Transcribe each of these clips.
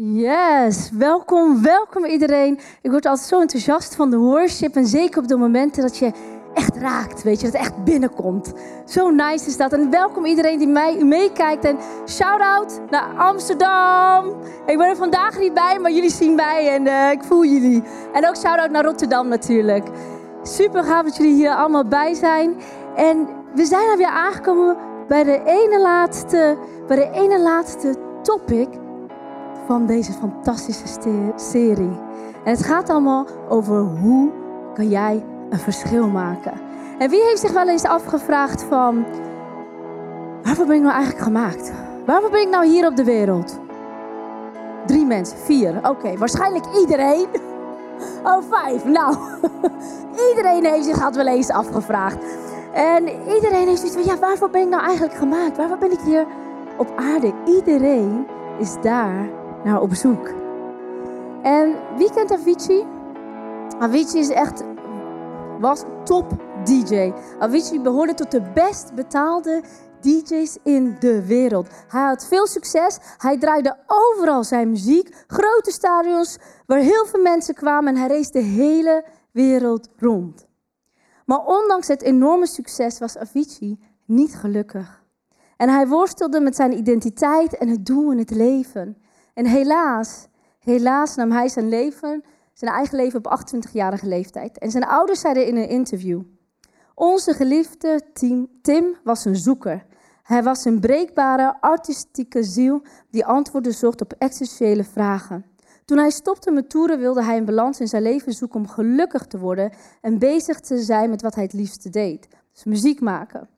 Yes, welkom, welkom iedereen. Ik word altijd zo enthousiast van de worship en zeker op de momenten dat je echt raakt, weet je, dat het echt binnenkomt. Zo nice is dat. En welkom iedereen die mij meekijkt en shout-out naar Amsterdam. Ik ben er vandaag niet bij, maar jullie zien mij en uh, ik voel jullie. En ook shout-out naar Rotterdam natuurlijk. Super gaaf dat jullie hier allemaal bij zijn. En we zijn alweer aangekomen bij de ene laatste, bij de ene laatste topic van deze fantastische serie. En het gaat allemaal over hoe kan jij een verschil maken. En wie heeft zich wel eens afgevraagd van, waarvoor ben ik nou eigenlijk gemaakt? Waarvoor ben ik nou hier op de wereld? Drie mensen, vier. Oké, waarschijnlijk iedereen. Oh, vijf. Nou, iedereen heeft zich dat wel eens afgevraagd. En iedereen heeft zoiets van, ja, waarvoor ben ik nou eigenlijk gemaakt? Waarvoor ben ik hier op aarde? Iedereen is daar naar op zoek. En wie kent Avicii? Avicii is echt, was top DJ. Avicii behoorde tot de best betaalde DJ's in de wereld. Hij had veel succes. Hij draaide overal zijn muziek. Grote stadions waar heel veel mensen kwamen. En hij reed de hele wereld rond. Maar ondanks het enorme succes was Avicii niet gelukkig. En hij worstelde met zijn identiteit en het doel in het leven. En helaas, helaas nam hij zijn leven, zijn eigen leven op 28-jarige leeftijd. En zijn ouders zeiden in een interview: Onze geliefde Tim, was een zoeker. Hij was een breekbare, artistieke ziel die antwoorden zocht op existentiële vragen. Toen hij stopte met toeren wilde hij een balans in zijn leven zoeken om gelukkig te worden en bezig te zijn met wat hij het liefste deed. Dus muziek maken.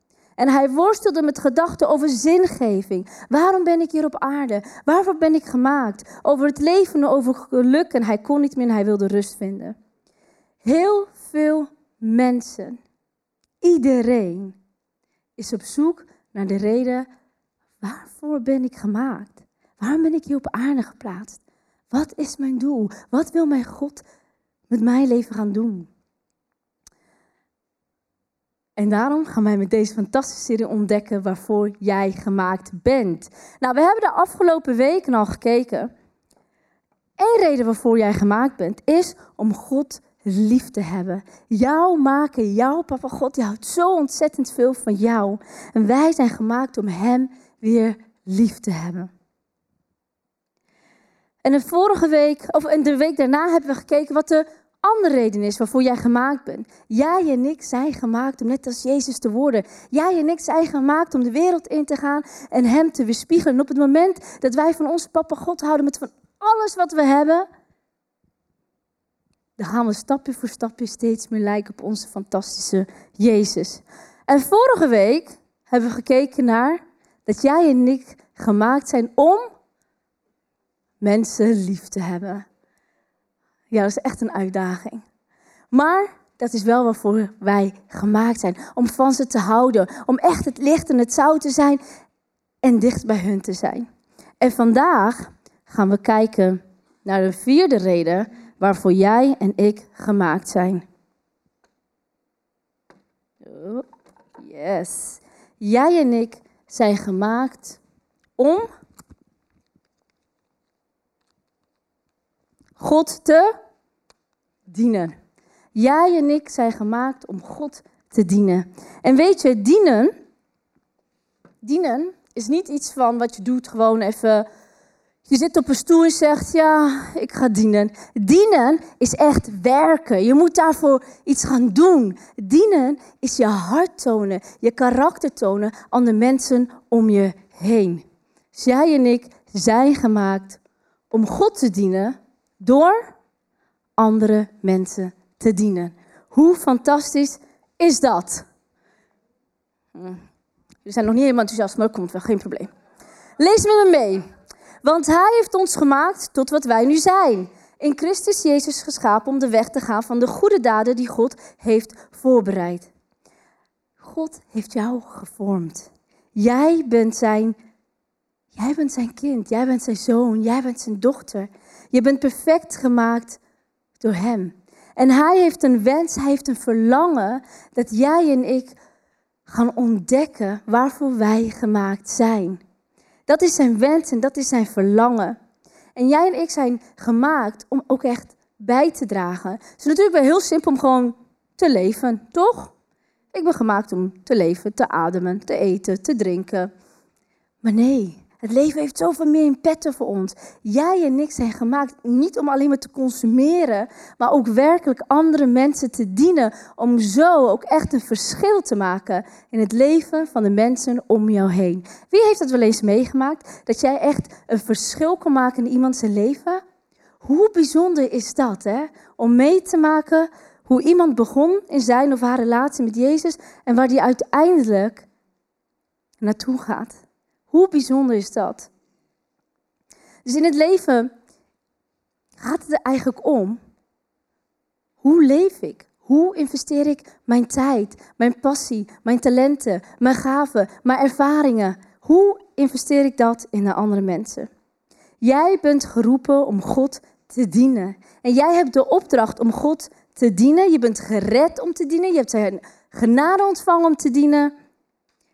En hij worstelde met gedachten over zingeving. Waarom ben ik hier op aarde? Waarvoor ben ik gemaakt? Over het leven, over geluk. En hij kon niet meer en hij wilde rust vinden. Heel veel mensen, iedereen, is op zoek naar de reden, waarvoor ben ik gemaakt? Waarom ben ik hier op aarde geplaatst? Wat is mijn doel? Wat wil mijn God met mijn leven gaan doen? En daarom gaan wij met deze fantastische serie ontdekken waarvoor jij gemaakt bent. Nou, we hebben de afgelopen weken al gekeken. Eén reden waarvoor jij gemaakt bent, is om God lief te hebben. Jou maken, jouw papa God, die houdt zo ontzettend veel van jou. En wij zijn gemaakt om Hem weer lief te hebben. En de vorige week, of de week daarna, hebben we gekeken wat de andere reden is waarvoor jij gemaakt bent. Jij en ik zijn gemaakt om net als Jezus te worden. Jij en ik zijn gemaakt om de wereld in te gaan en Hem te weerspiegelen. En op het moment dat wij van onze papa God houden met van alles wat we hebben, dan gaan we stapje voor stapje steeds meer lijken op onze fantastische Jezus. En vorige week hebben we gekeken naar dat jij en ik gemaakt zijn om mensen lief te hebben. Ja, dat is echt een uitdaging. Maar dat is wel waarvoor wij gemaakt zijn. Om van ze te houden. Om echt het licht en het zout te zijn. En dicht bij hun te zijn. En vandaag gaan we kijken naar de vierde reden waarvoor jij en ik gemaakt zijn. Yes. Jij en ik zijn gemaakt om God te dienen. Jij en ik zijn gemaakt om God te dienen. En weet je, dienen, dienen is niet iets van wat je doet gewoon even. Je zit op een stoel en zegt, ja, ik ga dienen. Dienen is echt werken. Je moet daarvoor iets gaan doen. Dienen is je hart tonen, je karakter tonen aan de mensen om je heen. Dus jij en ik zijn gemaakt om God te dienen door andere mensen te dienen. Hoe fantastisch is dat? Hm. We zijn nog niet helemaal enthousiast, maar dat komt wel, geen probleem. Lees met me mee. Want Hij heeft ons gemaakt tot wat wij nu zijn. In Christus Jezus geschapen om de weg te gaan van de goede daden die God heeft voorbereid. God heeft jou gevormd. Jij bent zijn, jij bent zijn kind, jij bent zijn zoon, jij bent zijn dochter. Je bent perfect gemaakt door Hem. En Hij heeft een wens, Hij heeft een verlangen dat jij en ik gaan ontdekken waarvoor wij gemaakt zijn. Dat is zijn wens en dat is zijn verlangen. En jij en ik zijn gemaakt om ook echt bij te dragen. Het is natuurlijk wel heel simpel om gewoon te leven, toch? Ik ben gemaakt om te leven, te ademen, te eten, te drinken. Maar nee, het leven heeft zoveel meer in petten voor ons. Jij en ik zijn gemaakt niet om alleen maar te consumeren, maar ook werkelijk andere mensen te dienen. Om zo ook echt een verschil te maken in het leven van de mensen om jou heen. Wie heeft dat wel eens meegemaakt? Dat jij echt een verschil kan maken in iemands leven? Hoe bijzonder is dat, hè? Om mee te maken hoe iemand begon in zijn of haar relatie met Jezus en waar die uiteindelijk naartoe gaat. Hoe bijzonder is dat? Dus in het leven gaat het er eigenlijk om. Hoe leef ik? Hoe investeer ik mijn tijd, mijn passie, mijn talenten, mijn gaven, mijn ervaringen? Hoe investeer ik dat in de andere mensen? Jij bent geroepen om God te dienen. En jij hebt de opdracht om God te dienen. Je bent gered om te dienen. Je hebt zijn genade ontvangen om te dienen.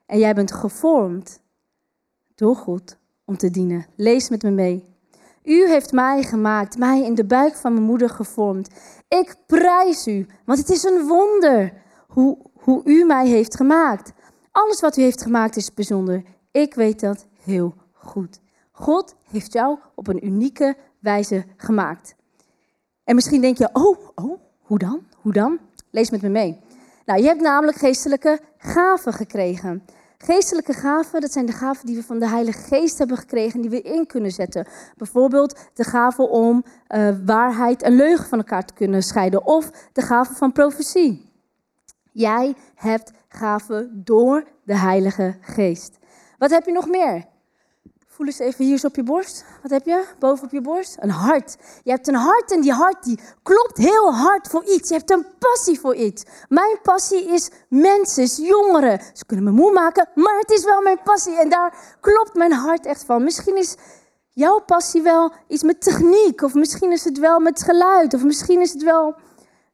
En jij bent gevormd door God om te dienen. Lees met me mee. U heeft mij gemaakt, mij in de buik van mijn moeder gevormd. Ik prijs u, want het is een wonder hoe, hoe u mij heeft gemaakt. Alles wat u heeft gemaakt is bijzonder. Ik weet dat heel goed. God heeft jou op een unieke wijze gemaakt. En misschien denk je, oh, oh, hoe dan? Hoe dan? Lees met me mee. Nou, je hebt namelijk geestelijke gaven gekregen. Geestelijke gaven, dat zijn de gaven die we van de Heilige Geest hebben gekregen, die we in kunnen zetten. Bijvoorbeeld de gave om uh, waarheid en leugen van elkaar te kunnen scheiden, of de gave van profetie. Jij hebt gaven door de Heilige Geest. Wat heb je nog meer? Voel eens even hier op je borst. Wat heb je boven op je borst? Een hart. Je hebt een hart en die hart die klopt heel hard voor iets. Je hebt een passie voor iets. Mijn passie is mensen, jongeren. Ze kunnen me moe maken, maar het is wel mijn passie. En daar klopt mijn hart echt van. Misschien is jouw passie wel iets met techniek. Of misschien is het wel met geluid. Of misschien is het wel...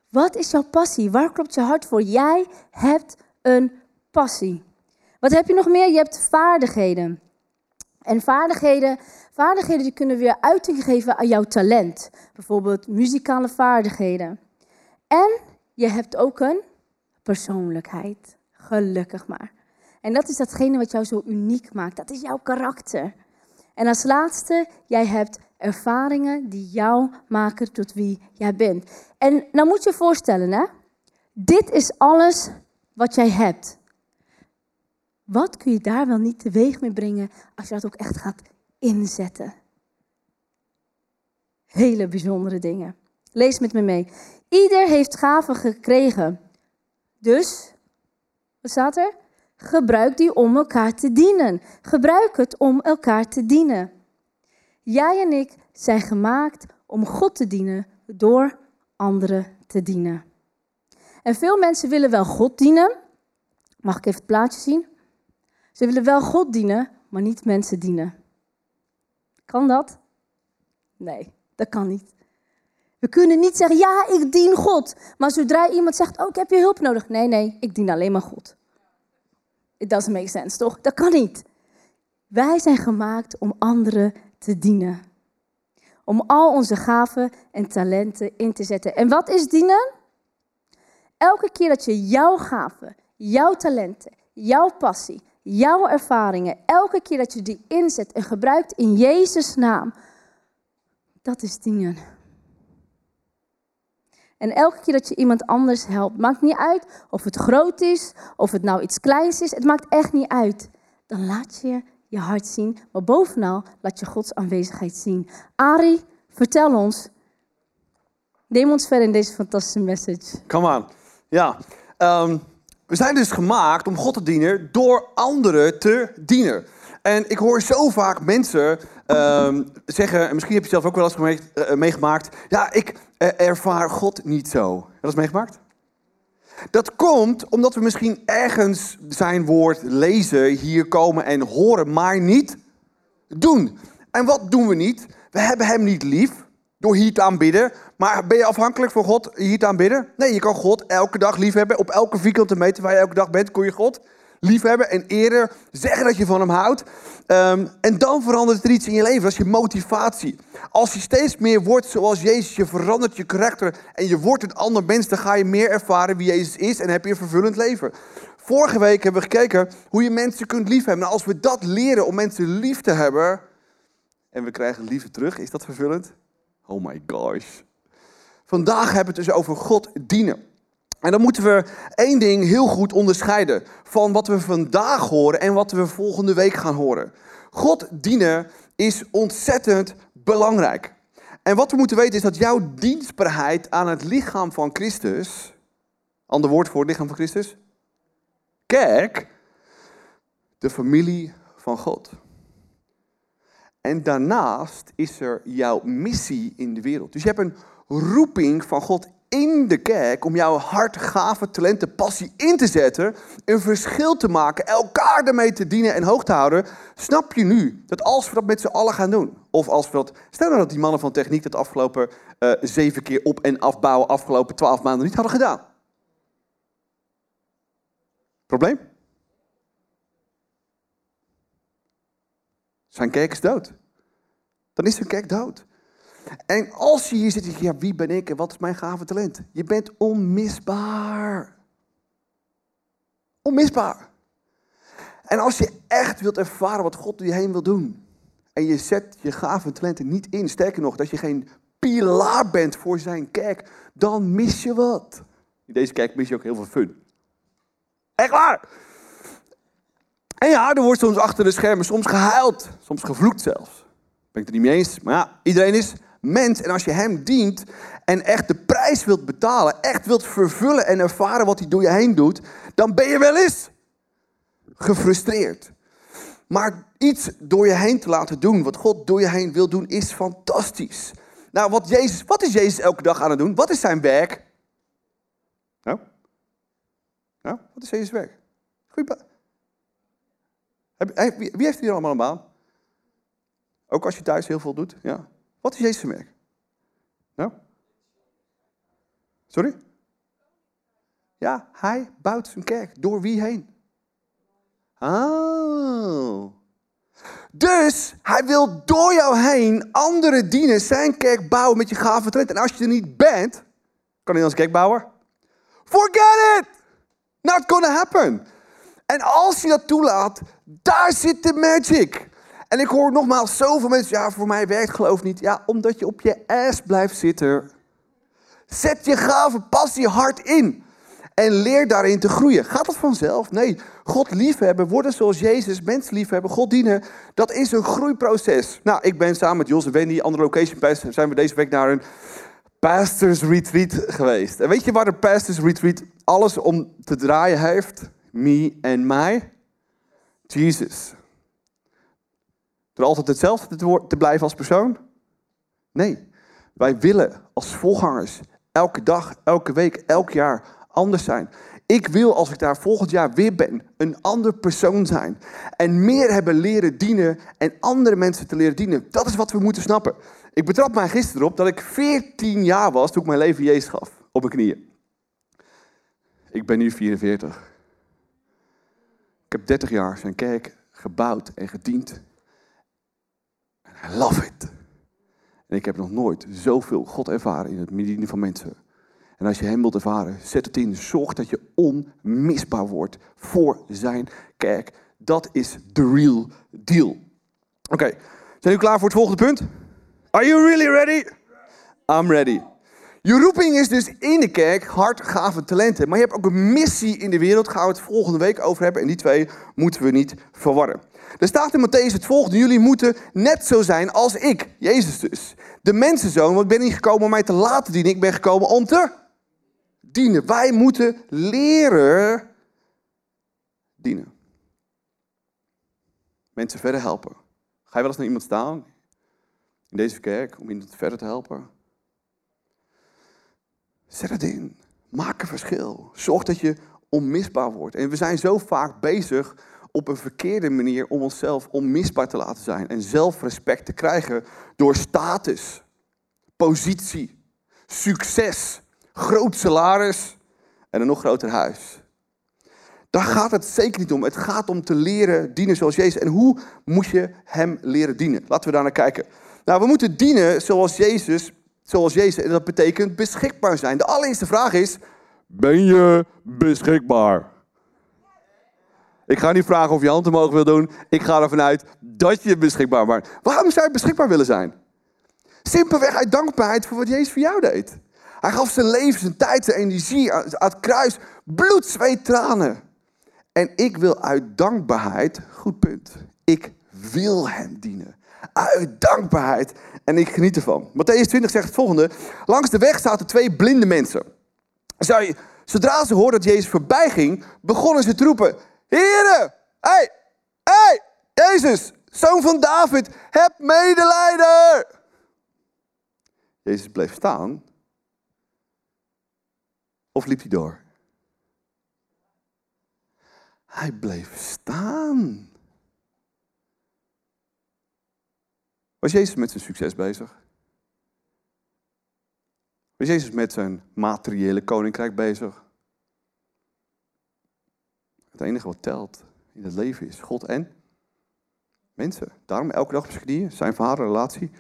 Wat is jouw passie? Waar klopt je hart voor? Jij hebt een passie. Wat heb je nog meer? Je hebt vaardigheden. En vaardigheden, vaardigheden die kunnen weer uiting geven aan jouw talent. Bijvoorbeeld muzikale vaardigheden. En je hebt ook een persoonlijkheid. Gelukkig maar. En dat is datgene wat jou zo uniek maakt. Dat is jouw karakter. En als laatste, jij hebt ervaringen die jou maken tot wie jij bent. En nou moet je je voorstellen, hè? Dit is alles wat jij hebt. Wat kun je daar wel niet teweeg mee brengen als je dat ook echt gaat inzetten? Hele bijzondere dingen. Lees met me mee. Ieder heeft gaven gekregen. Dus, wat staat er? Gebruik die om elkaar te dienen. Gebruik het om elkaar te dienen. Jij en ik zijn gemaakt om God te dienen door anderen te dienen. En veel mensen willen wel God dienen. Mag ik even het plaatje zien? Ze willen wel God dienen, maar niet mensen dienen. Kan dat? Nee, dat kan niet. We kunnen niet zeggen, ja, ik dien God. Maar zodra iemand zegt, oh, ik heb je hulp nodig. Nee, nee, ik dien alleen maar God. It doesn't make sense, toch? Dat kan niet. Wij zijn gemaakt om anderen te dienen. Om al onze gaven en talenten in te zetten. En wat is dienen? Elke keer dat je jouw gaven, jouw talenten, jouw passie, jouw ervaringen, elke keer dat je die inzet en gebruikt in Jezus' naam, dat is dienen. En elke keer dat je iemand anders helpt, maakt niet uit of het groot is, of het nou iets kleins is, het maakt echt niet uit. Dan laat je je hart zien, maar bovenal laat je Gods aanwezigheid zien. Ari, vertel ons. Neem ons verder in deze fantastische message. Come on. Ja. Um, we zijn dus gemaakt om God te dienen door anderen te dienen. En ik hoor zo vaak mensen um, zeggen, en misschien heb je zelf ook wel eens uh, meegemaakt, ja, ik uh, ervaar God niet zo. Heb je dat meegemaakt? Dat komt omdat we misschien ergens zijn woord lezen, hier komen en horen, maar niet doen. En wat doen we niet? We hebben hem niet lief door hier te aanbidden. Maar ben je afhankelijk van God hier te aanbidden? Nee, je kan God elke dag lief hebben. Op elke vierkante meter waar je elke dag bent, kun je God liefhebben en eerder zeggen dat je van hem houdt. Ehm, en dan verandert er iets in je leven. Dat is je motivatie. Als je steeds meer wordt zoals Jezus, je verandert je karakter en je wordt een ander mens, dan ga je meer ervaren wie Jezus is en heb je een vervullend leven. Vorige week hebben we gekeken hoe je mensen kunt liefhebben. Nou, als we dat leren om mensen lief te hebben en we krijgen liefde terug, is dat vervullend? Oh my gosh. Vandaag hebben we het dus over God dienen. En dan moeten we één ding heel goed onderscheiden van wat we vandaag horen en wat we volgende week gaan horen. God dienen is ontzettend belangrijk. En wat we moeten weten is dat jouw dienstbaarheid aan het lichaam van Christus, ander woord voor het lichaam van Christus, kerk, de familie van God. En daarnaast is er jouw missie in de wereld. Dus je hebt een roeping van God in de kerk om jouw hart, gaven, talenten, passie in te zetten, een verschil te maken, elkaar ermee te dienen en hoog te houden, snap je nu dat als we dat met z'n allen gaan doen, of als we dat, stel nou dat die mannen van techniek dat afgelopen uh, zeven keer op- en afbouwen afgelopen twaalf maanden niet hadden gedaan. Probleem? Zijn kerk is dood. Dan is zijn kerk dood. En als je hier zit, zeg je, ja, wie ben ik en wat is mijn gave talent? Je bent onmisbaar. Onmisbaar. En als je echt wilt ervaren wat God door je heen wil doen, en je zet je gave talenten niet in, sterker nog, dat je geen pilaar bent voor zijn kerk, dan mis je wat. In deze kerk mis je ook heel veel fun. Echt waar! En ja, er wordt soms achter de schermen soms gehuild, soms gevloekt zelfs. Ben ik het er niet mee eens, maar ja, iedereen is mens. En als je hem dient en echt de prijs wilt betalen, echt wilt vervullen en ervaren wat hij door je heen doet, dan ben je wel eens gefrustreerd. Maar iets door je heen te laten doen, wat God door je heen wil doen, is fantastisch. Nou, wat, Jezus, wat is Jezus elke dag aan het doen? Wat is zijn werk? Nou? Nou, wat is Jezus werk? Goeie Wie heeft hier allemaal een baan? Ook als je thuis heel veel doet? Ja. Wat is Jezus' werk? Nou? Sorry? Ja, hij bouwt zijn kerk. Door wie heen? Oh. Dus hij wil door jou heen anderen dienen, zijn kerk bouwen met je gave talent. En als je er niet bent, kan hij dan zijn kerk bouwen? Forget it! Not gonna happen. En als je dat toelaat, daar zit de magic. En ik hoor nogmaals zoveel mensen, ja, voor mij werkt geloof niet. Ja, omdat je op je ass blijft zitten. Zet je gave passie hard in. En leer daarin te groeien. Gaat dat vanzelf? Nee. God liefhebben, worden zoals Jezus, mensen liefhebben, God dienen. Dat is een groeiproces. Nou, ik ben samen met Jos en Wendy, andere location pastor, zijn we deze week naar een pastors retreat geweest. En weet je waar de pastors retreat alles om te draaien heeft? Me en mij? Jesus er altijd hetzelfde te blijven als persoon? Nee, wij willen als volgangers elke dag, elke week, elk jaar anders zijn. Ik wil, als ik daar volgend jaar weer ben, een ander persoon zijn. En meer hebben leren dienen en andere mensen te leren dienen. Dat is wat we moeten snappen. Ik betrap mij gisteren erop dat ik 14 jaar was toen ik mijn leven Jezus gaf. Op mijn knieën. Ik ben nu 44. Ik heb 30 jaar zijn kerk gebouwd en gediend I love it. En ik heb nog nooit zoveel God ervaren in het bedienen van mensen. En als je hem wilt ervaren, zet het in. Zorg dat je onmisbaar wordt voor zijn kerk. Dat is the real deal. Oké, zijn jullie klaar voor het volgende punt? Are you really ready? I'm ready. Je roeping is dus in de kerk hart, gave talenten. Maar je hebt ook een missie in de wereld. Gaan we het volgende week over hebben. En die twee moeten we niet verwarren. Er staat in Matthäus het volgende. Jullie moeten net zo zijn als ik. Jezus dus. De mensenzoon, want ik ben niet gekomen om mij te laten dienen. Ik ben gekomen om te dienen. Wij moeten leren dienen. Mensen verder helpen. Ga je wel eens naar iemand staan in deze kerk om iemand verder te helpen? Zet het in. Maak een verschil. Zorg dat je onmisbaar wordt. En we zijn zo vaak bezig op een verkeerde manier om onszelf onmisbaar te laten zijn. En zelfrespect te krijgen door status, positie, succes, groot salaris en een nog groter huis. Daar gaat het zeker niet om. Het gaat om te leren dienen zoals Jezus. En hoe moet je hem leren dienen? Laten we daar naar kijken. Nou, we moeten dienen zoals Jezus, zoals Jezus. En dat betekent beschikbaar zijn. De allereerste vraag is: ben je beschikbaar? Ik ga niet vragen of je hand omhoog wil doen. Ik ga ervan uit dat je beschikbaar bent. Waarom zou je beschikbaar willen zijn? Simpelweg uit dankbaarheid voor wat Jezus voor jou deed. Hij gaf zijn leven, zijn tijd, zijn energie aan het kruis. Bloed, zweet, tranen. En ik wil uit dankbaarheid, goed punt, ik wil hem dienen. Uit dankbaarheid. En ik geniet ervan. Matthäus 20 zegt het volgende. Langs de weg zaten twee blinde mensen. Zodra ze hoorden dat Jezus voorbij ging, begonnen ze te roepen. Heren, hey, hey, Jezus, zoon van David, heb medelijden. Jezus bleef staan. Of liep hij door? Hij bleef staan. Was Jezus met zijn succes bezig? Was Jezus met zijn materiële koninkrijk bezig? Het enige wat telt in het leven is God en mensen. Daarom elke dag op zijn knieën, zijn vader, relatie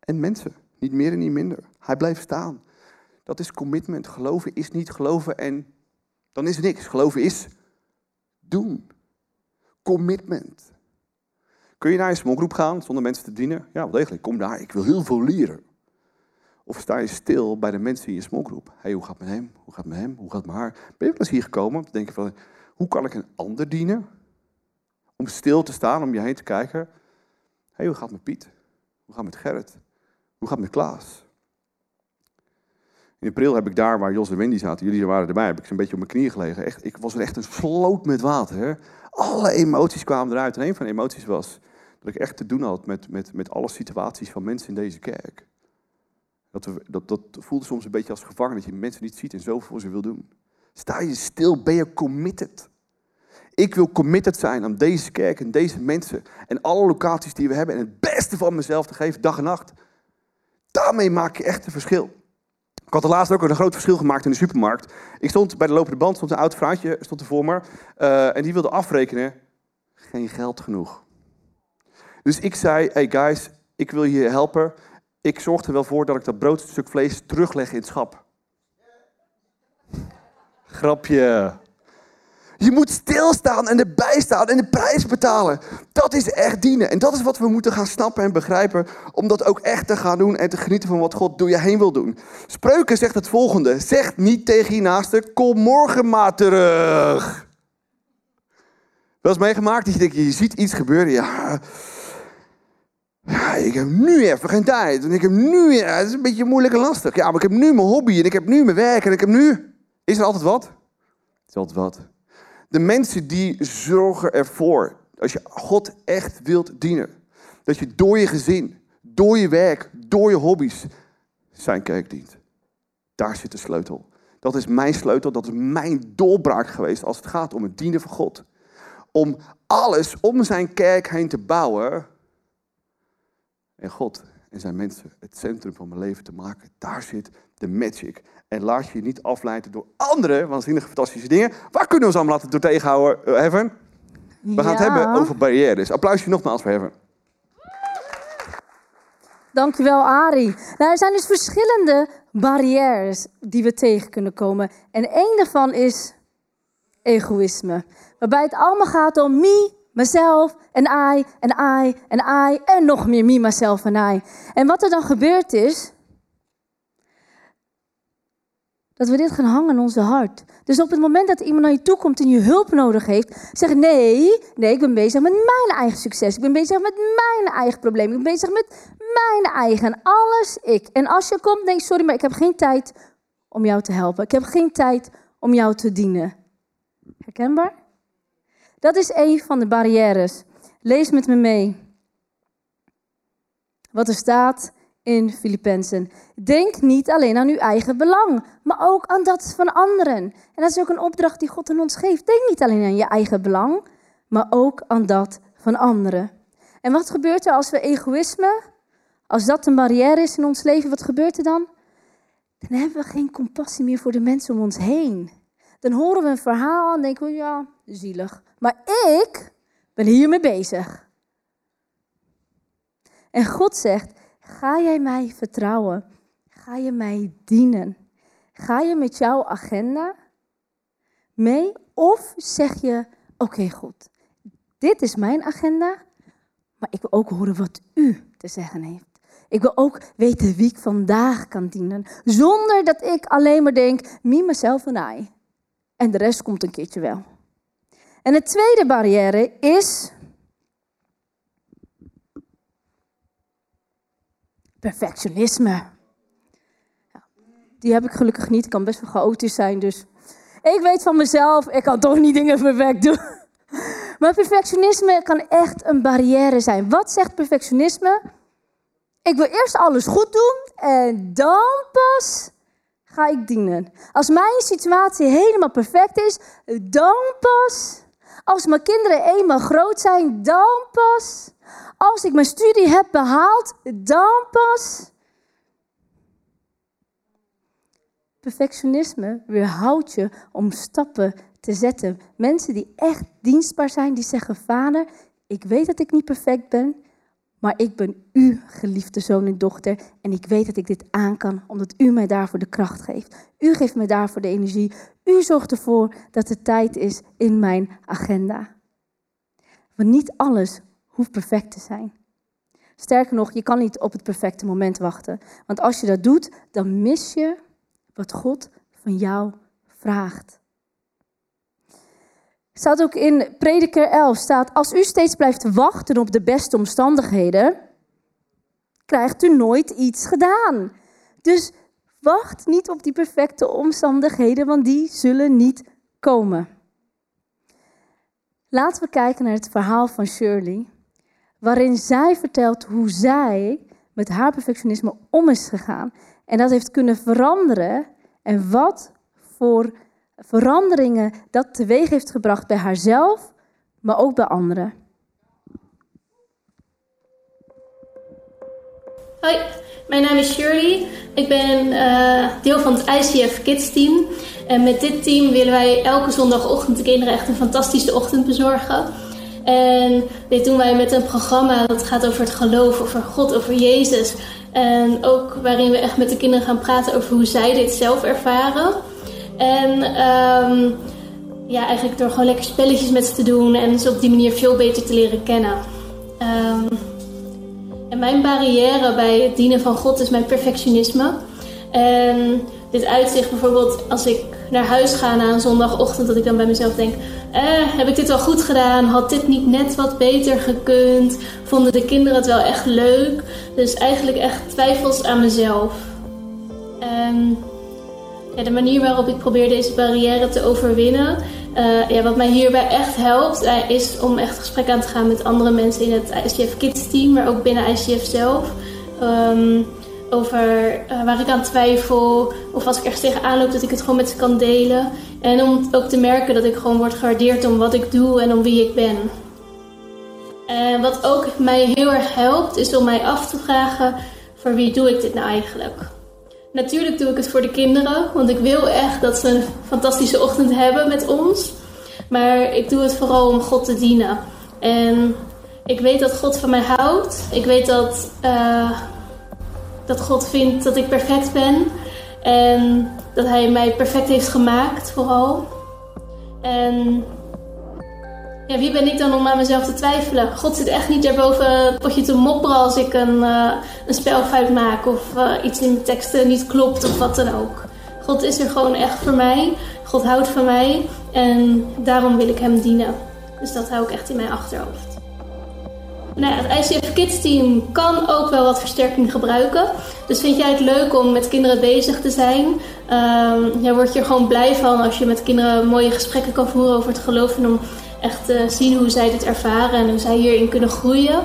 en mensen. Niet meer en niet minder. Hij blijft staan. Dat is commitment. Geloven is niet geloven en dan is niks. Geloven is doen. Commitment. Kun je naar een smokgroep gaan zonder mensen te dienen? Ja, wel degelijk. Kom daar, ik wil heel veel leren. Of sta je stil bij de mensen in je smokgroep? Hé, hey, hoe gaat het met hem? Hoe gaat het met hem? Hoe gaat het met haar? Ben je wel eens hier gekomen om te denken van, hoe kan ik een ander dienen? Om stil te staan, om je heen te kijken. Hé, hey, hoe gaat het met Piet? Hoe gaat het met Gerrit? Hoe gaat het met Klaas? In april heb ik daar waar Jos en Wendy zaten, jullie waren erbij, heb ik een beetje op mijn knieën gelegen. Echt, ik was er echt een sloot met water. Alle emoties kwamen eruit. En een van de emoties was dat ik echt te doen had met, met, met alle situaties van mensen in deze kerk. Dat, we, dat, dat voelde soms een beetje als gevangen, dat je mensen niet ziet en zoveel voor ze wil doen. Sta je stil, ben je committed. Ik wil committed zijn aan deze kerk en deze mensen en alle locaties die we hebben en het beste van mezelf te geven, dag en nacht. Daarmee maak je echt een verschil. Ik had er laatst ook een groot verschil gemaakt in de supermarkt. Ik stond bij de lopende band, stond een oud vrouwtje stond er voor me. Uh, en die wilde afrekenen. Geen geld genoeg. Dus ik zei, hey guys, ik wil je helpen. Ik zorg er wel voor dat ik dat broodstuk vlees terugleg in het schap. Grapje. Je moet stilstaan en erbij staan en de prijs betalen. Dat is echt dienen. En dat is wat we moeten gaan snappen en begrijpen. Om dat ook echt te gaan doen en te genieten van wat God door je heen wil doen. Spreuken zegt het volgende. Zeg niet tegen je naaste, kom morgen maar terug. Wel eens meegemaakt dat je denkt, je ziet iets gebeuren. Ja, ja, ik heb nu even geen tijd. En ik heb nu, ja, het is een beetje moeilijk en lastig. Ja, maar ik heb nu mijn hobby en ik heb nu mijn werk en ik heb nu... Is er altijd wat? Er is altijd wat. De mensen die zorgen ervoor, als je God echt wilt dienen, dat je door je gezin, door je werk, door je hobby's zijn kerk dient. Daar zit de sleutel. Dat is mijn sleutel, dat is mijn doorbraak geweest als het gaat om het dienen van God. Om alles om zijn kerk heen te bouwen en God en zijn mensen het centrum van mijn leven te maken. Daar zit de magic. En laat je niet afleiden door andere waanzinnige, fantastische dingen. Waar kunnen we ons allemaal laten door tegenhouden, uh, Heaven? We gaan het hebben over barrières. Applausje nogmaals voor Heaven. Dankjewel, Ari. Nou, er zijn dus verschillende barrières die we tegen kunnen komen. En één daarvan is egoïsme. Waarbij het allemaal gaat om me, mezelf en I en I en I en nog meer me, mezelf en I. En wat er dan gebeurt is, dat we dit gaan hangen in onze hart. Dus op het moment dat iemand naar je toe komt en je hulp nodig heeft, zeg nee, nee, ik ben bezig met mijn eigen succes. Ik ben bezig met mijn eigen probleem. Ik ben bezig met mijn eigen, alles ik. En als je komt, nee, sorry, maar ik heb geen tijd om jou te helpen. Ik heb geen tijd om jou te dienen. Herkenbaar? Dat is een van de barrières. Lees met me mee. Wat er staat in Filippenzen. Denk niet alleen aan uw eigen belang, maar ook aan dat van anderen. En dat is ook een opdracht die God aan ons geeft. Denk niet alleen aan je eigen belang, maar ook aan dat van anderen. En wat gebeurt er als we egoïsme, als dat een barrière is in ons leven, wat gebeurt er dan? Dan hebben we geen compassie meer voor de mensen om ons heen. Dan horen we een verhaal en denken we, ja, zielig. Maar ik ben hiermee bezig. En God zegt, ga jij mij vertrouwen? Ga je mij dienen? Ga je met jouw agenda mee? Of zeg je, oké God, dit is mijn agenda, maar ik wil ook horen wat u te zeggen heeft. Ik wil ook weten wie ik vandaag kan dienen. Zonder dat ik alleen maar denk, me, mezelf en I. En de rest komt een keertje wel. En de tweede barrière is perfectionisme. die heb ik gelukkig niet. Ik kan best wel chaotisch zijn, dus ik weet van mezelf, ik kan toch niet dingen perfect doen. Maar perfectionisme kan echt een barrière zijn. Wat zegt perfectionisme? Ik wil eerst alles goed doen en dan pas ga ik dienen. Als mijn situatie helemaal perfect is, dan pas. Als mijn kinderen eenmaal groot zijn, dan pas. Als ik mijn studie heb behaald, dan pas. Perfectionisme weerhoudt je om stappen te zetten. Mensen die echt dienstbaar zijn, die zeggen: Vader, ik weet dat ik niet perfect ben, maar ik ben uw geliefde zoon en dochter en ik weet dat ik dit aan kan, omdat u mij daarvoor de kracht geeft. U geeft mij daarvoor de energie. U zorgt ervoor dat er tijd is in mijn agenda. Want niet alles hoeft perfect te zijn. Sterker nog, je kan niet op het perfecte moment wachten. Want als je dat doet, dan mis je wat God van jou vraagt. Staat ook in Prediker 11, staat, als u steeds blijft wachten op de beste omstandigheden, krijgt u nooit iets gedaan. Dus wacht niet op die perfecte omstandigheden, want die zullen niet komen. Laten we kijken naar het verhaal van Shirley, waarin zij vertelt hoe zij met haar perfectionisme om is gegaan. En dat heeft kunnen veranderen en wat voor veranderingen dat teweeg heeft gebracht bij haarzelf, maar ook bij anderen. Hoi, mijn naam is Shirley. Ik ben uh, deel van het ICF Kids team. En met dit team willen wij elke zondagochtend de kinderen echt een fantastische ochtend bezorgen. En dit doen wij met een programma dat gaat over het geloof, over God, over Jezus. En ook waarin we echt met de kinderen gaan praten over hoe zij dit zelf ervaren. En um, ja, eigenlijk door gewoon lekker spelletjes met ze te doen en ze op die manier veel beter te leren kennen. Um, en mijn barrière bij het dienen van God is mijn perfectionisme. En dit uitzicht bijvoorbeeld als ik naar huis ga na een zondagochtend, dat ik dan bij mezelf denk: eh, heb ik dit wel goed gedaan? Had dit niet net wat beter gekund? Vonden de kinderen het wel echt leuk? Dus eigenlijk echt twijfels aan mezelf. En de manier waarop ik probeer deze barrière te overwinnen, uh, ja, wat mij hierbij echt helpt, uh, is om echt gesprek aan te gaan met andere mensen in het ICF Kids team, maar ook binnen ICF zelf. Um, over uh, waar ik aan twijfel. Of als ik ergens tegenaan loop, dat ik het gewoon met ze kan delen. En om ook te merken dat ik gewoon word gewaardeerd om wat ik doe en om wie ik ben. En wat ook mij heel erg helpt, is om mij af te vragen: voor wie doe ik dit nou eigenlijk? Natuurlijk doe ik het voor de kinderen, want ik wil echt dat ze een fantastische ochtend hebben met ons. Maar ik doe het vooral om God te dienen. En ik weet dat God van mij houdt. Ik weet dat. Uh, dat God vindt dat ik perfect ben. En dat Hij mij perfect heeft gemaakt, vooral. En wie ben ik dan om aan mezelf te twijfelen? God zit echt niet daarboven het potje te mopperen als ik een, uh, een spelfout maak of uh, iets in mijn teksten niet klopt of wat dan ook. God is er gewoon echt voor mij. God houdt van mij en daarom wil ik Hem dienen. Dus dat hou ik echt in mijn achterhoofd. Nou, het ICF Kids team kan ook wel wat versterking gebruiken. Dus vind jij het leuk om met kinderen bezig te zijn? Um, word je er gewoon blij van als je met kinderen mooie gesprekken kan voeren over het geloof. En om echt te zien hoe zij dit ervaren en hoe zij hierin kunnen groeien.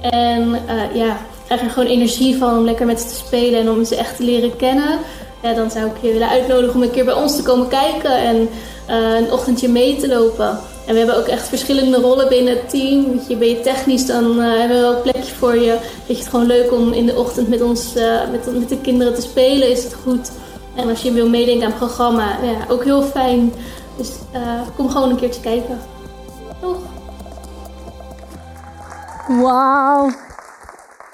En uh, ja, krijg er gewoon energie van om lekker met ze te spelen en om ze echt te leren kennen. Ja, dan zou ik je willen uitnodigen om een keer bij ons te komen kijken en uh, een ochtendje mee te lopen. En we hebben ook echt verschillende rollen binnen het team. Je, ben je technisch, dan hebben we wel een plekje voor je. Vind je het gewoon leuk om in de ochtend met ons, met, met de kinderen te spelen? Is het goed En als je wil meedenken aan het programma, ja, ook heel fijn. Dus kom gewoon een keertje kijken. Wauw.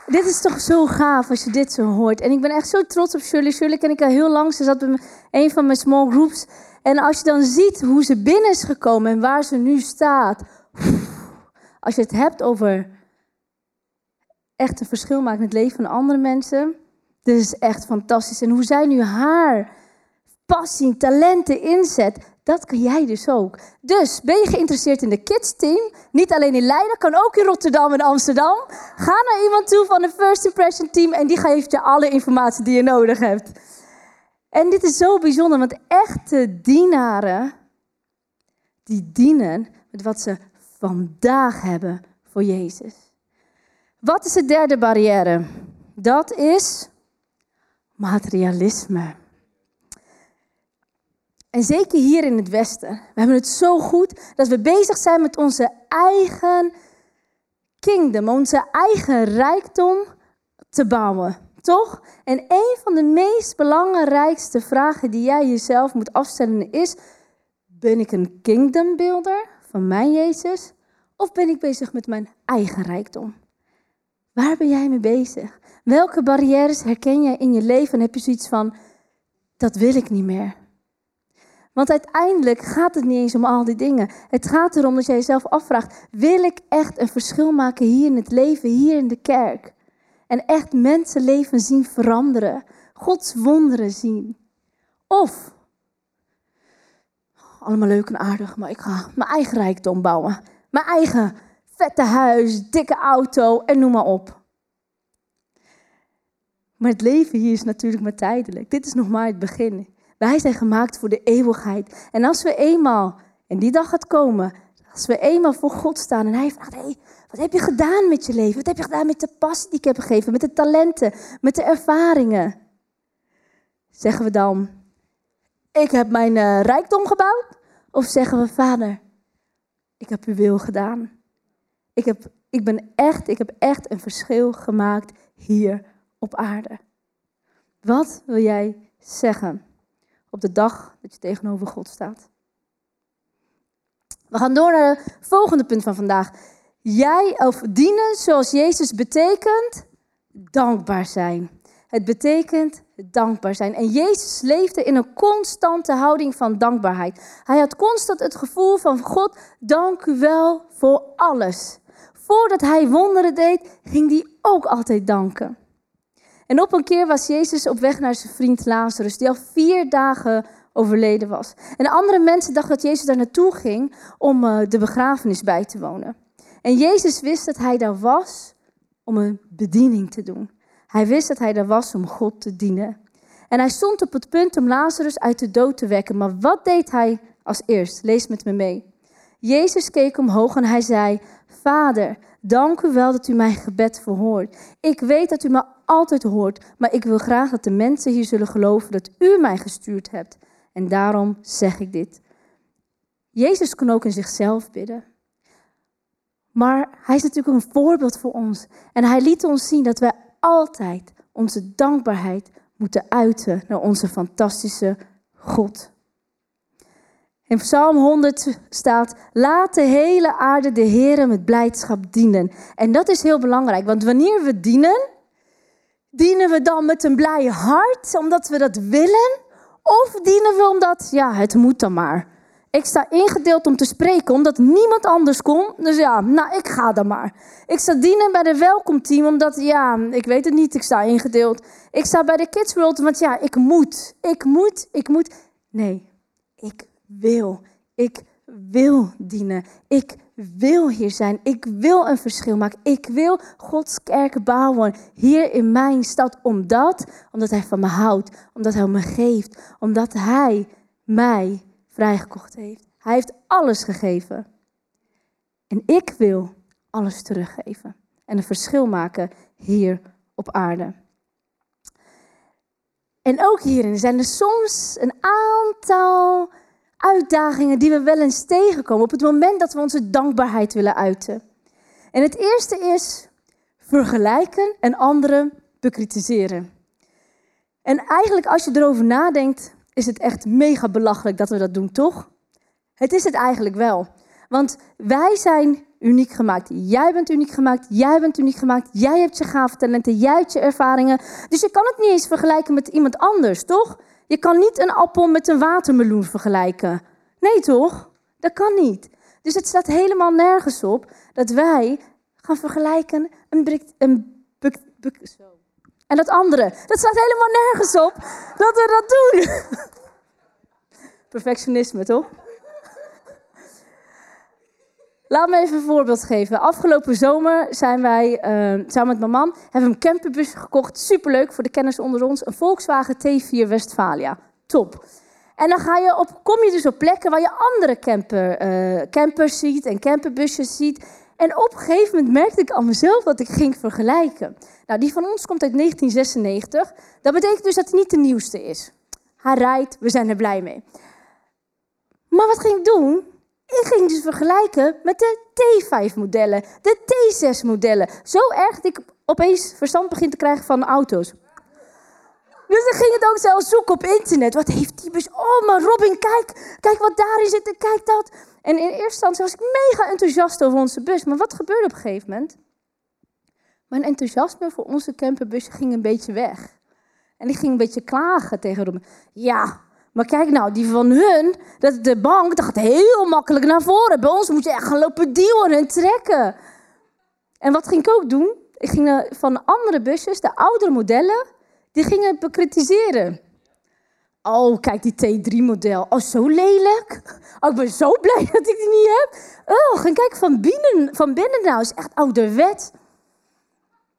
Dit is toch zo gaaf als je dit zo hoort. En ik ben echt zo trots op Shirley. Shirley ken ik al heel lang. Ze zat bij een van mijn small groups. En als je dan ziet hoe ze binnen is gekomen en waar ze nu staat. Als je het hebt over echt een verschil maken in het leven van andere mensen. Dit is echt fantastisch. En hoe zij nu haar passie, talenten inzet, dat kan jij dus ook. Dus ben je geïnteresseerd in de kids team? Niet alleen in Leiden, kan ook in Rotterdam en Amsterdam. Ga naar iemand toe van de First Impression team en die geeft je alle informatie die je nodig hebt. En dit is zo bijzonder, want echte dienaren, die dienen met wat ze vandaag hebben voor Jezus. Wat is de derde barrière? Dat is materialisme. En zeker hier in het Westen. We hebben het zo goed dat we bezig zijn met onze eigen kingdom, onze eigen rijkdom te bouwen. Toch? En een van de meest belangrijkste vragen die jij jezelf moet afstellen is: ben ik een kingdom builder van mijn Jezus? Of ben ik bezig met mijn eigen rijkdom? Waar ben jij mee bezig? Welke barrières herken jij in je leven en heb je zoiets van: dat wil ik niet meer? Want uiteindelijk gaat het niet eens om al die dingen. Het gaat erom dat jij jezelf afvraagt: wil ik echt een verschil maken hier in het leven, hier in de kerk? En echt mensenlevens zien veranderen, Gods wonderen zien. Of, allemaal leuk en aardig, maar ik ga mijn eigen rijkdom bouwen. Mijn eigen vette huis, dikke auto en noem maar op. Maar het leven hier is natuurlijk maar tijdelijk. Dit is nog maar het begin. Wij zijn gemaakt voor de eeuwigheid. En als we eenmaal, en die dag gaat komen, als we eenmaal voor God staan en Hij vraagt: hey, wat heb je gedaan met je leven? Wat heb je gedaan met de passie die ik heb gegeven, met de talenten, met de ervaringen? Zeggen we dan: Ik heb mijn uh, rijkdom gebouwd? Of zeggen we: Vader, ik heb uw wil gedaan. Ik heb, ik ben echt, ik heb echt een verschil gemaakt hier op aarde. Wat wil jij zeggen? Op de dag dat je tegenover God staat. We gaan door naar het volgende punt van vandaag. Jij of dienen zoals Jezus betekent dankbaar zijn. Het betekent dankbaar zijn. En Jezus leefde in een constante houding van dankbaarheid. Hij had constant het gevoel van God, dank u wel voor alles. Voordat hij wonderen deed, ging hij ook altijd danken. En op een keer was Jezus op weg naar zijn vriend Lazarus, die al vier dagen overleden was. En andere mensen dachten dat Jezus daar naartoe ging om uh, de begrafenis bij te wonen. En Jezus wist dat hij daar was om een bediening te doen. Hij wist dat hij daar was om God te dienen. En hij stond op het punt om Lazarus uit de dood te wekken. Maar wat deed hij als eerst? Lees met me mee. Jezus keek omhoog en hij zei: Vader, dank u wel dat u mijn gebed verhoort. Ik weet dat u me altijd hoort, maar ik wil graag dat de mensen hier zullen geloven dat u mij gestuurd hebt. En daarom zeg ik dit. Jezus kon ook in zichzelf bidden. Maar hij is natuurlijk een voorbeeld voor ons. En hij liet ons zien dat wij altijd onze dankbaarheid moeten uiten naar onze fantastische God. In Psalm 100 staat: Laat de hele aarde de Heer met blijdschap dienen. En dat is heel belangrijk, want wanneer we dienen, dienen we dan met een blij hart, omdat we dat willen? Of dienen we omdat, ja, het moet dan maar. Ik sta ingedeeld om te spreken, omdat niemand anders kon. Dus ja, nou, ik ga dan maar. Ik sta dienen bij de welkomteam, omdat, ja, ik weet het niet, ik sta ingedeeld. Ik sta bij de Kids World, want ja, ik moet. Ik moet, ik moet. Nee, ik wil. Ik wil dienen. Ik wil hier zijn. Ik wil een verschil maken. Ik wil Gods kerk bouwen hier in mijn stad. Omdat, omdat Hij van me houdt. Omdat Hij me geeft. Omdat Hij mij vrijgekocht heeft. Hij heeft alles gegeven. En ik wil alles teruggeven. En een verschil maken hier op aarde. En ook hierin zijn er soms een aantal uitdagingen die we wel eens tegenkomen op het moment dat we onze dankbaarheid willen uiten. En het eerste is vergelijken en anderen bekritiseren. En eigenlijk als je erover nadenkt, is het echt mega belachelijk dat we dat doen, toch? Het is het eigenlijk wel. Want wij zijn uniek gemaakt. Jij bent uniek gemaakt. Jij bent uniek gemaakt. Jij hebt je gave talenten. Jij hebt je ervaringen. Dus je kan het niet eens vergelijken met iemand anders, toch? Je kan niet een appel met een watermeloen vergelijken. Nee, toch? Dat kan niet. Dus het staat helemaal nergens op dat wij gaan vergelijken een, een buk, en dat andere. Dat staat helemaal nergens op dat we dat doen. Perfectionisme, toch? Laat me even een voorbeeld geven. Afgelopen zomer zijn wij uh, samen met mijn man hebben een camperbus gekocht. Superleuk voor de kenners onder ons. Een Volkswagen T4 Westfalia. Top. En dan ga je op, kom je dus op plekken waar je andere camper, uh, campers ziet en camperbusjes ziet. En op een gegeven moment merkte ik aan mezelf dat ik ging vergelijken. Nou, die van ons komt uit 1996. Dat betekent dus dat hij niet de nieuwste is. Hij rijdt, we zijn er blij mee. Maar wat ging ik doen? Ik ging dus vergelijken met de T5-modellen, de T6-modellen. Zo erg dat ik opeens verstand begin te krijgen van auto's. Dus ik ging het ook zelf zoeken op internet. Wat heeft die bus? Oh, maar Robin, kijk, kijk wat daarin zit en kijk dat. En in eerste instantie was ik mega enthousiast over onze bus. Maar wat gebeurde op een gegeven moment? Mijn enthousiasme voor onze camperbus ging een beetje weg. En ik ging een beetje klagen tegen Robin. Ja, maar kijk nou, die van hun, dat, de bank, dat gaat heel makkelijk naar voren. Bij ons moet je echt gaan lopen duwen en trekken. En wat ging ik ook doen? Ik ging van andere busjes, de oudere modellen, die gingen bekritiseren. Oh, kijk die T3-model. Oh, zo lelijk. Oh, ik ben zo blij dat ik die niet heb. Oh, gaan kijken van binnen, van binnen nou. is echt ouderwet.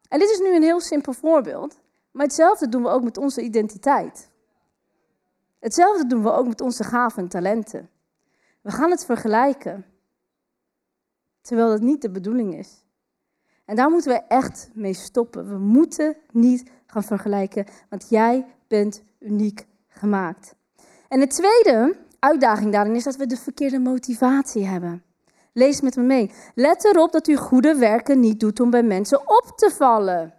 En dit is nu een heel simpel voorbeeld. Maar hetzelfde doen we ook met onze identiteit. Hetzelfde doen we ook met onze gaven en talenten. We gaan het vergelijken. Terwijl dat niet de bedoeling is. En daar moeten we echt mee stoppen. We moeten niet gaan vergelijken, want jij bent uniek gemaakt. En de tweede uitdaging daarin is dat we de verkeerde motivatie hebben. Lees met me mee. Let erop dat u goede werken niet doet om bij mensen op te vallen.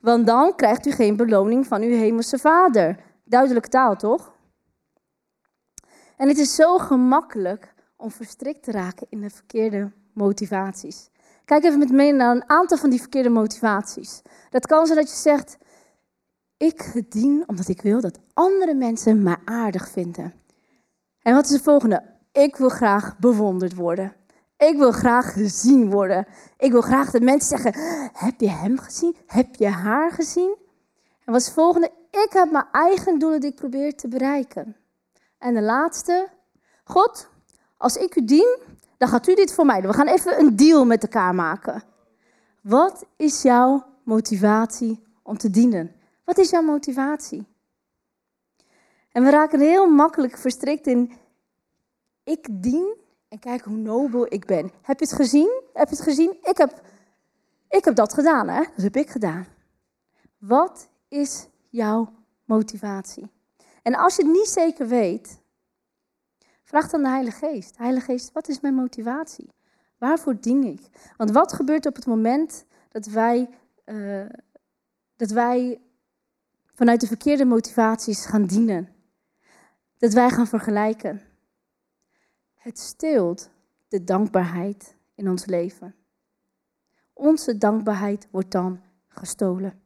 Want dan krijgt u geen beloning van uw hemelse vader. Duidelijke taal, toch? En het is zo gemakkelijk om verstrikt te raken in de verkeerde motivaties. Kijk even met me naar een aantal van die verkeerde motivaties. Dat kan zijn dat je zegt: Ik dien omdat ik wil dat andere mensen mij aardig vinden. En wat is de volgende? Ik wil graag bewonderd worden. Ik wil graag gezien worden. Ik wil graag dat mensen zeggen: Heb je hem gezien? Heb je haar gezien? En wat is het volgende? Ik heb mijn eigen doelen die ik probeer te bereiken. En de laatste: God, als ik u dien, dan gaat u dit voor mij doen. We gaan even een deal met elkaar maken. Wat is jouw motivatie om te dienen? Wat is jouw motivatie? En we raken heel makkelijk verstrikt in ik dien en kijk hoe nobel ik ben. Heb je het gezien? Heb je het gezien? Ik heb, ik heb dat gedaan, hè? Dat heb ik gedaan. Wat is jouw motivatie? En als je het niet zeker weet, vraag dan de Heilige Geest. Heilige Geest, wat is mijn motivatie? Waarvoor dien ik? Want wat gebeurt op het moment dat wij, uh, dat wij vanuit de verkeerde motivaties gaan dienen? Dat wij gaan vergelijken. Het steelt de dankbaarheid in ons leven. Onze dankbaarheid wordt dan gestolen.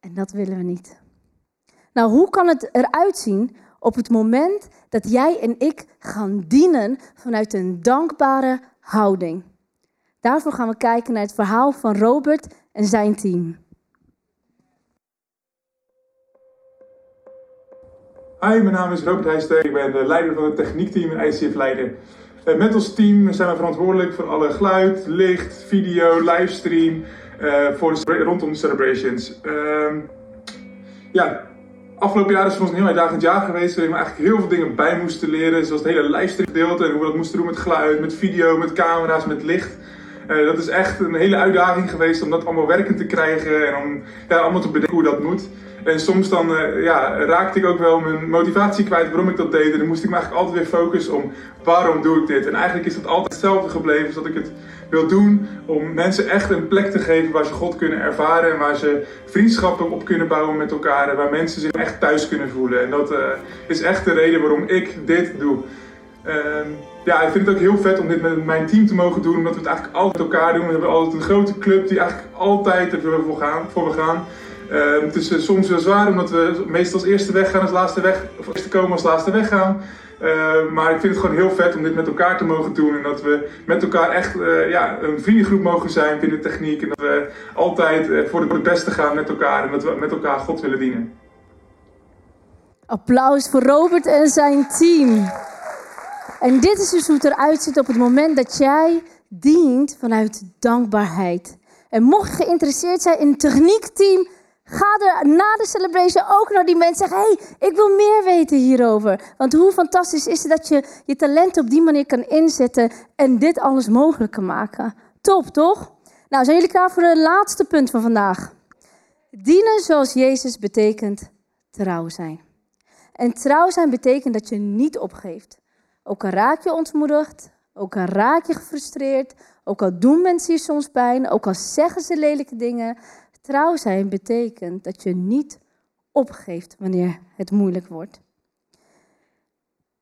En dat willen we niet. Nou, hoe kan het eruit zien op het moment dat jij en ik gaan dienen vanuit een dankbare houding? Daarvoor gaan we kijken naar het verhaal van Robert en zijn team. Hi, mijn naam is Robert Heijster. Ik ben de leider van het techniekteam in ICF Leiden. Eh, met ons team zijn we verantwoordelijk voor alle geluid, licht, video, livestream voor de, rondom celebrations. Uh, ja, afgelopen jaar is voor ons een heel uitdagend jaar geweest. Waarin we eigenlijk heel veel dingen bij moesten leren. Zoals het hele livestream gedeelte en hoe we dat moesten doen met geluid, met video, met camera's, met licht. Uh, dat is echt een hele uitdaging geweest om dat allemaal werkend te krijgen en om allemaal te bedenken hoe dat moet. En soms dan uh, ja, raakte ik ook wel mijn motivatie kwijt waarom ik dat deed. En dan moest ik me eigenlijk altijd weer focussen om waarom doe ik dit. En eigenlijk is dat altijd hetzelfde gebleven, zodat ik het wil doen om mensen echt een plek te geven waar ze God kunnen ervaren en waar ze vriendschappen op kunnen bouwen met elkaar en waar mensen zich echt thuis kunnen voelen. En dat uh, is echt de reden waarom ik dit doe. Uh, ja, ik vind het ook heel vet om dit met mijn team te mogen doen, omdat we het eigenlijk altijd met elkaar doen. We hebben altijd een grote club die eigenlijk altijd ervoor voor, gaan, voor we gaan. Uh, het is soms wel zwaar, omdat we meestal als eerste weggaan als laatste weg, of eerste komen als laatste weggaan. Uh, maar ik vind het gewoon heel vet om dit met elkaar te mogen doen. En dat we met elkaar echt uh, ja, een vriendengroep mogen zijn binnen techniek. En dat we altijd uh, voor het beste gaan met elkaar. En dat we met elkaar God willen dienen. Applaus voor Robert en zijn team. En dit is dus hoe het eruit ziet op het moment dat jij dient vanuit dankbaarheid. En mocht je geïnteresseerd zijn in een techniekteam, ga er na de celebration ook naar die mensen zeggen: hey, ik wil meer weten hierover. Want hoe fantastisch is het dat je je talent op die manier kan inzetten en dit alles mogelijk kan maken? Top, toch? Nou, zijn jullie klaar voor het laatste punt van vandaag? Dienen zoals Jezus betekent trouw zijn. En trouw zijn betekent dat je niet opgeeft. Ook al raak je ontmoedigd, ook al raak je gefrustreerd, ook al doen mensen je soms pijn, ook al zeggen ze lelijke dingen. Trouw zijn betekent dat je niet opgeeft wanneer het moeilijk wordt.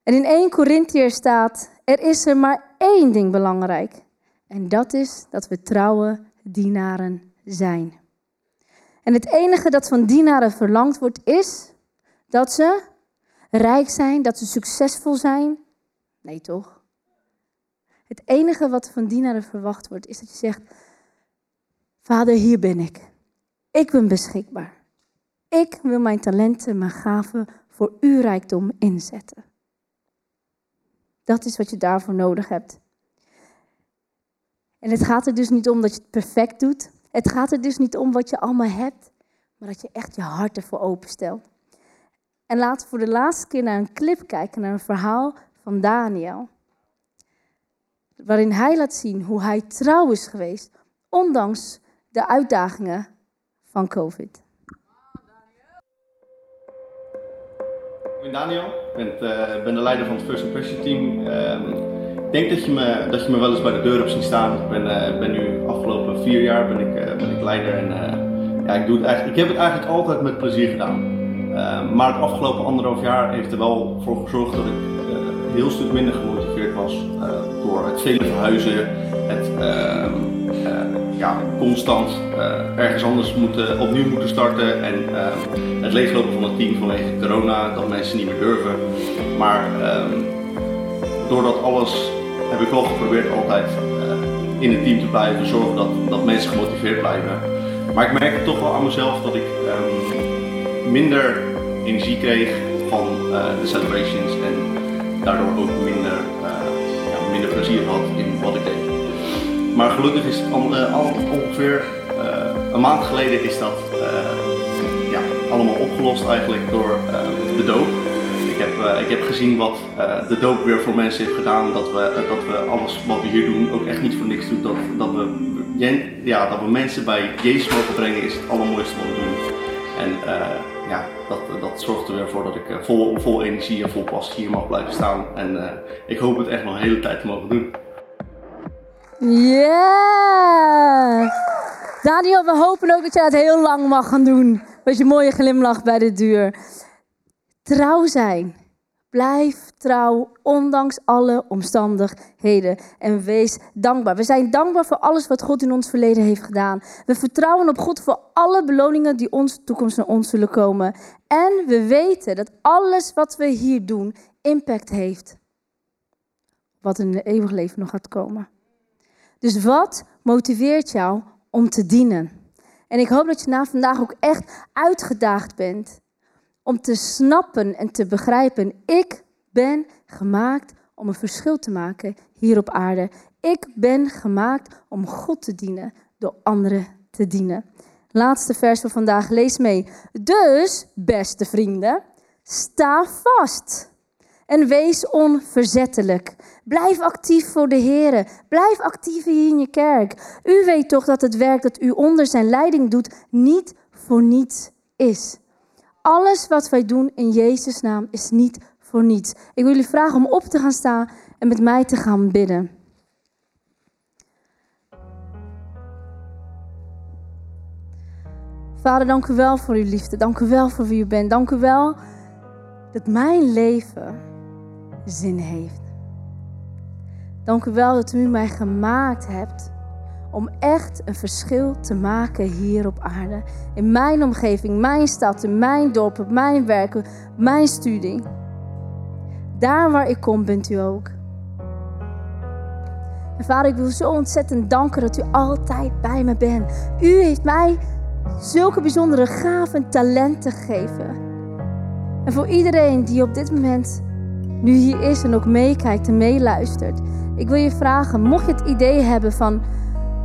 En in 1 Corinthiër staat, er is er maar één ding belangrijk. En dat is dat we trouwe dienaren zijn. En het enige dat van dienaren verlangd wordt is dat ze rijk zijn, dat ze succesvol zijn. Nee toch? Het enige wat van dienaren verwacht wordt is dat je zegt, Vader, hier ben ik. Ik ben beschikbaar. Ik wil mijn talenten, mijn gaven voor uw rijkdom inzetten. Dat is wat je daarvoor nodig hebt. En het gaat er dus niet om dat je het perfect doet. Het gaat er dus niet om wat je allemaal hebt, maar dat je echt je hart ervoor openstelt. En laten we voor de laatste keer naar een clip kijken, naar een verhaal van Daniel. Waarin hij laat zien hoe hij trouw is geweest, ondanks de uitdagingen van COVID. Ik ben Daniel, ik ben, ben, de leider van het First Impression team. Uh, ik denk dat je, me, dat je me wel eens bij de deur hebt zien staan. Ik ben, uh, ben nu afgelopen vier jaar ben ik, eh, ben ik leider en ja, ik, doe het eigenlijk, ik heb het eigenlijk altijd met plezier gedaan. Ehm, maar het afgelopen anderhalf jaar heeft er wel voor gezorgd dat ik een heel stuk minder gemotiveerd was door het vele verhuizen, het ehm, ja, constant uh, ergens anders moeten, opnieuw moeten starten en uh, het leeglopen van het team vanwege corona, dat mensen niet meer durven. Maar uh, door dat alles heb ik wel geprobeerd altijd in het team te blijven, zorgen dat, dat mensen gemotiveerd blijven. Maar ik merk toch wel aan mezelf dat ik minder energie kreeg van de celebrations en daardoor ook minder, ja, minder plezier had in wat ik deed. Maar gelukkig is het al, al ongeveer uh, een maand geleden is dat ja, allemaal opgelost eigenlijk door de doop. Ik heb, ik heb gezien wat de doop weer voor mensen heeft gedaan. Dat we, dat we alles wat we hier doen ook echt niet voor niks doen. Dat, dat, we, ja, dat we mensen bij Jezus mogen brengen is het allermooiste wat we doen. En dat, dat zorgt er weer voor dat ik vol, vol energie en vol passie hier mag blijven staan. En ik hoop het echt nog een hele tijd te mogen doen. Ja! Daniel, we hopen ook dat je het heel lang mag gaan doen. Met je mooie glimlach bij de deur. Trouw zijn. Blijf trouw, ondanks alle omstandigheden. En wees dankbaar. We zijn dankbaar voor alles wat God in ons verleden heeft gedaan. We vertrouwen op God voor alle beloningen die ons toekomst naar ons zullen komen. En we weten dat alles wat we hier doen impact heeft. Wat in het eeuwig leven nog gaat komen. Dus wat motiveert jou om te dienen? En ik hoop dat je na vandaag ook echt uitgedaagd bent om te snappen en te begrijpen. Ik ben gemaakt om een verschil te maken hier op aarde. Ik ben gemaakt om God te dienen door anderen te dienen. Laatste vers van vandaag, lees mee. Dus, beste vrienden, sta vast. En wees onverzettelijk. Blijf actief voor de Heer. Blijf actief hier in je kerk. U weet toch dat het werk dat u onder zijn leiding doet niet voor niets is. Alles wat wij doen in Jezus' naam is niet voor niets. Ik wil jullie vragen om op te gaan staan en met mij te gaan bidden. Vader, dank u wel voor uw liefde. Dank u wel voor wie u bent. Dank u wel dat mijn leven zin heeft. Dank u wel dat u mij gemaakt hebt om echt een verschil te maken hier op aarde. In mijn omgeving, mijn stad, in mijn dorp, op mijn werk, mijn studie. Daar waar ik kom, bent u ook. En vader, ik wil zo ontzettend danken dat u altijd bij me bent. U heeft mij zulke bijzondere gaven en talenten gegeven. En voor iedereen die op dit moment nu hier is en ook meekijkt en meeluistert. Ik wil je vragen, mocht je het idee hebben van,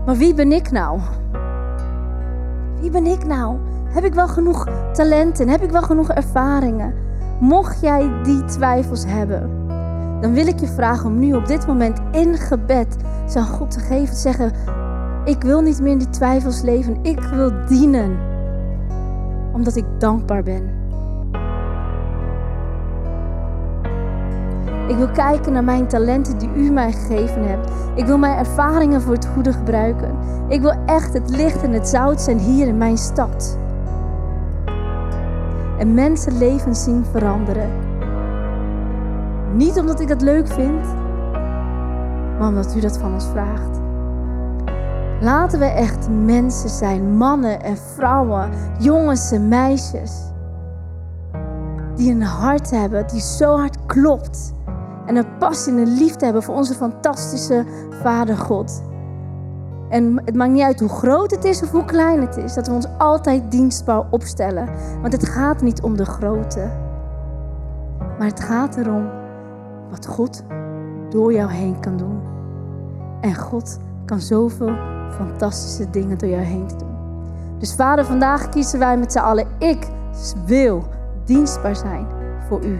maar wie ben ik nou? Wie ben ik nou? Heb ik wel genoeg talenten? Heb ik wel genoeg ervaringen? Mocht jij die twijfels hebben, dan wil ik je vragen om nu op dit moment in gebed zijn God te geven. Te zeggen, ik wil niet meer in die twijfels leven. Ik wil dienen. Omdat ik dankbaar ben. Ik wil kijken naar mijn talenten die u mij gegeven hebt. Ik wil mijn ervaringen voor het goede gebruiken. Ik wil echt het licht en het zout zijn hier in mijn stad. En mensenlevens zien veranderen. Niet omdat ik dat leuk vind, maar omdat u dat van ons vraagt. Laten we echt mensen zijn, mannen en vrouwen, jongens en meisjes. Die een hart hebben die zo hard klopt. En een passie en een liefde hebben voor onze fantastische Vader God. En het maakt niet uit hoe groot het is of hoe klein het is, dat we ons altijd dienstbaar opstellen. Want het gaat niet om de grootte, maar het gaat erom wat God door jou heen kan doen. En God kan zoveel fantastische dingen door jou heen doen. Dus Vader, vandaag kiezen wij met z'n allen, ik wil dienstbaar zijn voor u.